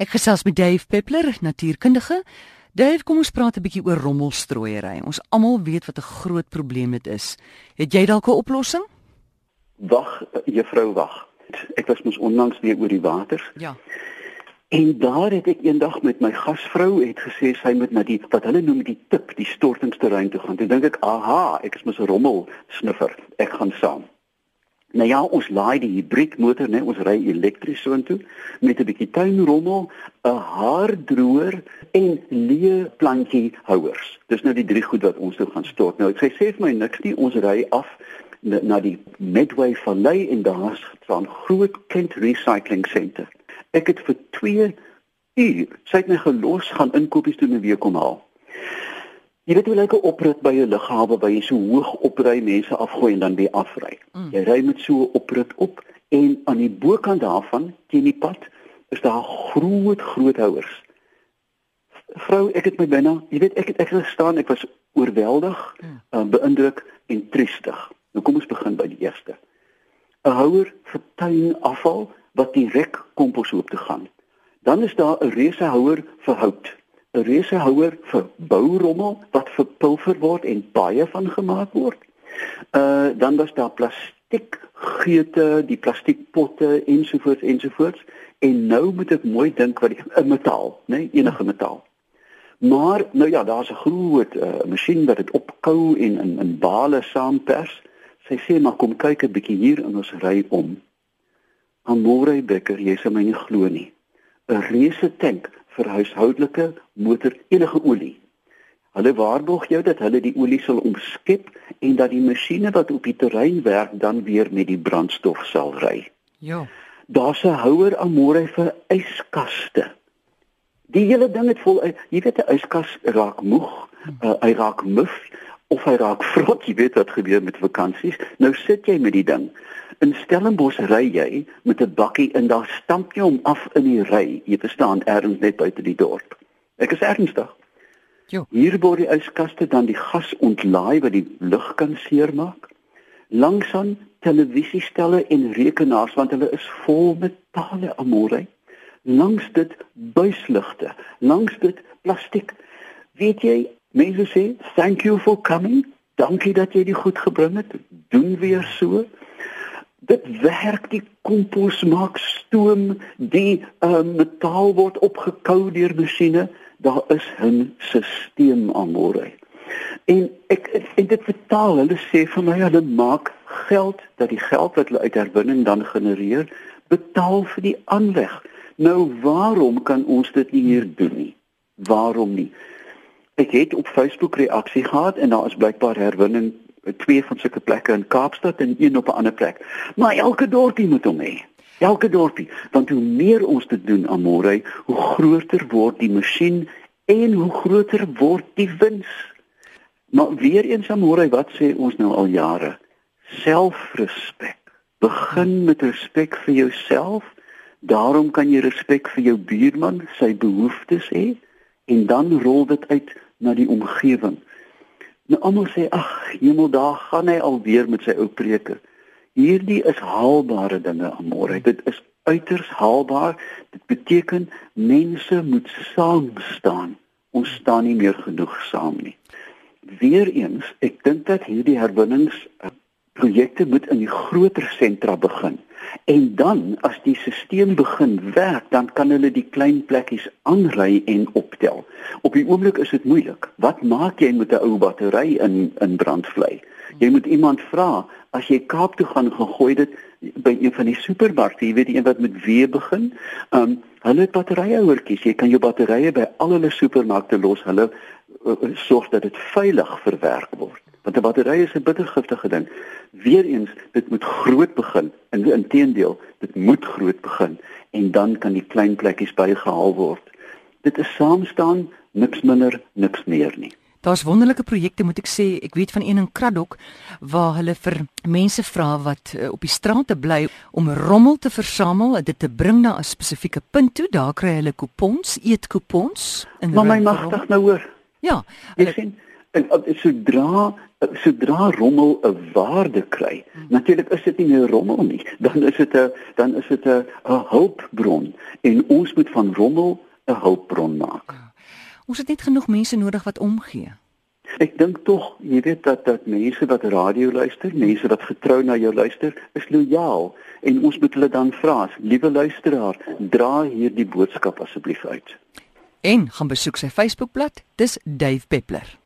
Ek gesels met Dave Peppler, natuurkundige. Dave, kom ons praat 'n bietjie oor rommelstrooiery. Ons almal weet wat 'n groot probleem dit is. Het jy dalk 'n oplossing? Wag, juffrou, wag. Ek was mos onlangs weer oor die water. Ja. En daar het ek eendag met my gasvrou het gesê sy moet na die wat hulle noem die tip, die stortingsterrein toe gaan. Toe dink ek, "Aha, ek is mos 'n rommel sniffer. Ek gaan saam." Nou ja, ons laai die hibriedmotor, né, ons ry elektries so intoe met 'n bietjie tuinrommel, 'n haardroër en leë plantjie houers. Dis nou die drie goed wat ons toe gaan stort. Nou, sy sê vir my niks nie, ons ry af na, na die Medway Vallei en daar's 'n groot Kent Recycling Centre. Ek het vir 2 uur, sy het my gelos gaan inkopies doen en weer kom haal. Jy weet hoe lyk 'n oprit by 'n lughawe waar jy so hoog opry, mense afgooi en dan weer afry. Mm. Jy ry met so 'n oprit op en aan die bokant daarvan teen die pad is daar groot groot houers. Vrou, ek het my binne, jy weet ek het ek het gestaan, ek was oorweldig, mm. uh, beïndruk en triestig. Nou kom ons begin by die eerste. 'n Houer vir tuinafval wat direk kompos hoop te gaan. Dan is daar 'n reuse houer vir hout 'n reusehouer vir bourommel wat verpulver word en baie van gemaak word. Uh dan was daar plastiek geute, die plastiekpotte ensovoorts ensovoorts en nou moet ek mooi dink wat 'n metaal, né, nee, enige metaal. Maar nou ja, daar's 'n groot uh, masjien wat dit opkou en in in bale saampers. Sy sê maar kom kyk 'n bietjie hier en ons ry om. Amore Becker, jy sê my nie glo nie. 'n Reuse tank vir huishoudelike motor enige olie. Hulle waarborg jou dat hulle die olie sal omskep en dat die masjiene wat op die terrein werk dan weer met die brandstof sal ry. Ja. Daar's 'n houer aan môre vir yskaste. Die hele ding het vol jy weet 'n yskas raak moeg, uh, hy raak muf of hy raak vrot, jy weet wat gebeur met vakansies. Nou sit jy met die ding. In Stellenbosch ry jy met 'n bakkie en daar stamp jy hom af in die ry. Jy verstaan, ergens net buite die dorp. Ek is ernstig. Jo. Hier word die yskaste dan die gas ontlaai wat die lug kan seermaak. Langsaan televisiestelle en rekenaars want hulle is vol metale amore. Langs dit buisligte, langs dit plastiek. Weet jy, mense sê, "Thank you for coming." Dankie dat jy dit goed gebring het. Doen weer so. Dit werk die kompos maak stoom die uh, metaal word opgekou deur masjiene. Daar is 'n stelsel aan môre en ek en dit vertaal hulle sê vir my hulle maak geld dat die geld wat hulle uit herwinning dan genereer betaal vir die aanleg. Nou waarom kan ons dit nie hier doen nie? Waarom nie ek het op Facebook reaksie gehad en daar is blykbaar herwinning twee van sulke plekke in Kaapstad en een op 'n ander plek. Maar elke dorpie moet hom hê. Elke dorpie, want hoe meer ons dit doen aan môre, hoe groter word die masjien en hoe groter word die wins. Maar weer eens aan môre, wat sê ons nou al jare? Selfrespek. Begin met respek vir jouself. Daarom kan jy respek vir jou buurman, sy behoeftes hê en dan rol dit uit na die omgewing. Nou almal sê ag, hemel daar gaan hy alweer met sy ou preke. Hierdie is haalbare dinge amore. Dit is uiters haalbaar. Dit beteken mense moet saam staan. Ons staan nie meer genoeg saam nie. Weereens, ek dink dat hierdie herwinnings uh, projekte moet in die groter sentra begin. En dan as die stelsel begin werk, dan kan hulle die klein plekkies aanry en optel. Op die oomblik is dit moeilik. Wat maak jy met 'n ou battery in in brandvlei? Jy moet iemand vra as jy Kaap toe gaan gegooi dit by een van die supermarkte, jy weet die een wat met W begin. Um hulle het batterye hoortjies. Jy kan jou batterye by al hulle supermarkte los. Hulle uh, sorg dat dit veilig verwerk word want 'n battery is 'n bittergiftige ding. Weereens, dit moet groot begin. In inteendeel, dit moet groot begin en dan kan die klein plekkies bygehaal word. Dit is saam staan, niks minder, niks meer nie. Daar's wonderlike projekte moet ek sê. Ek weet van een in Kraddock waar hulle vir mense vra wat uh, op die strate bly om rommel te versamel en dit te bring na 'n spesifieke punt toe. Daar kry hulle kupons, eetkupons in Maar my magtig nou hoor. Ja, hulle sien En sodra sodra rommel 'n waarde kry, natuurlik is dit nie meer rommel nie. Dan is dit 'n dan is dit 'n hulpbron en ons moet van rommel 'n hulpbron maak. Ja. Ons het net genoeg mense nodig wat omgee. Ek dink tog, jy weet dat dat mense wat radio luister, mense wat getrou na jou luister, is lojaal en ons moet hulle dan vra, liewe luisteraar, dra hierdie boodskap asseblief uit. En gaan besoek sy Facebookblad, dis Dave Peppler.